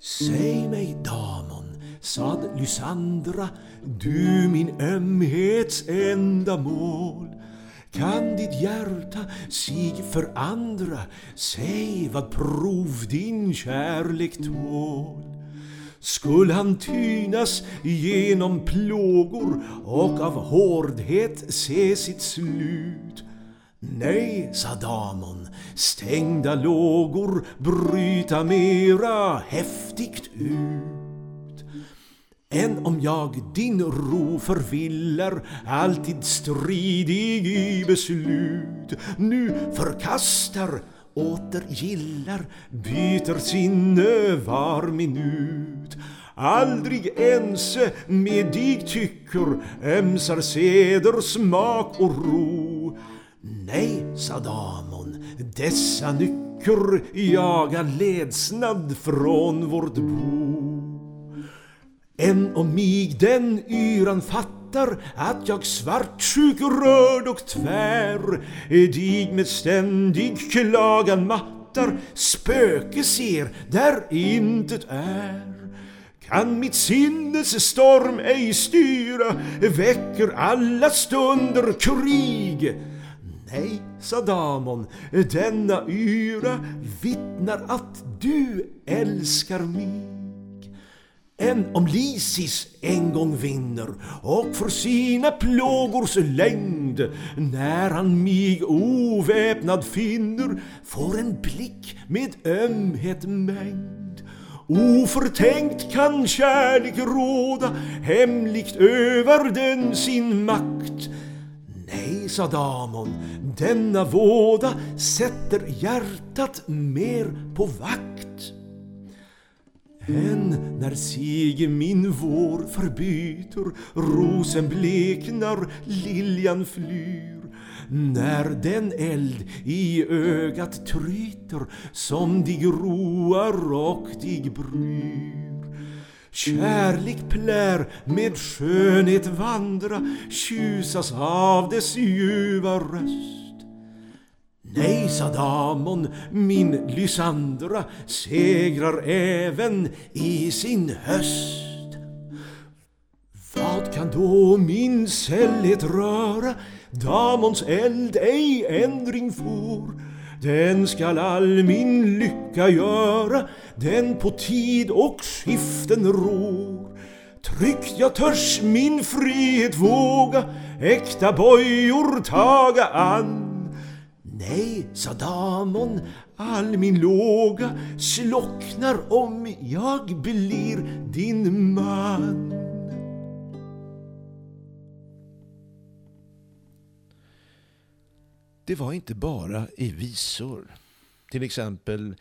Säg mig damon, sade Lysandra, du min ömhets enda mål. Kan ditt hjärta sig för andra, säg vad prov din kärlek tål. Skull han tynas genom plågor och av hårdhet se sitt slut. Nej, sa damon, stängda lågor bryta mera häftigt ut. Än om jag din ro förvillar, alltid stridig i beslut, nu förkastar, åter gillar, byter sinne var minut. Aldrig ense med dig tycker, ömsar seder, smak och ro. Nej, sa damon, dessa nycker jaga ledsnad från vårt bo. Än om mig den yran fattar att jag svartsjuk, rörd och tvär dig med ständig klagan mattar spöke ser där intet är. Kan mitt sinnes storm ej styra väcker alla stunder krig Nej, sa damon, denna yra vittnar att du älskar mig. Än om Lysis en gång vinner och för sina plågors längd när han mig oväpnad finner får en blick med ömhet mängd. Oförtänkt kan kärlek råda hemligt över den sin makt Sa damon, denna våda sätter hjärtat mer på vakt. Än när sig min vår förbyter, rosen bleknar, liljan flyr. När den eld i ögat tryter som dig roar och dig bryr. Kärlek plär med skönhet vandra, tjusas av dess ljuva röst. Nej, sa damon, min Lysandra segrar även i sin höst. Vad kan då min sällhet röra? Damons eld ej ändring får. Den skall all min lycka göra, den på tid och skiften rår. Tryggt jag törs min frihet våga, äkta bojor taga an. Nej, sa damon, all min låga slocknar om jag blir din man. Det var inte bara i visor. Till exempel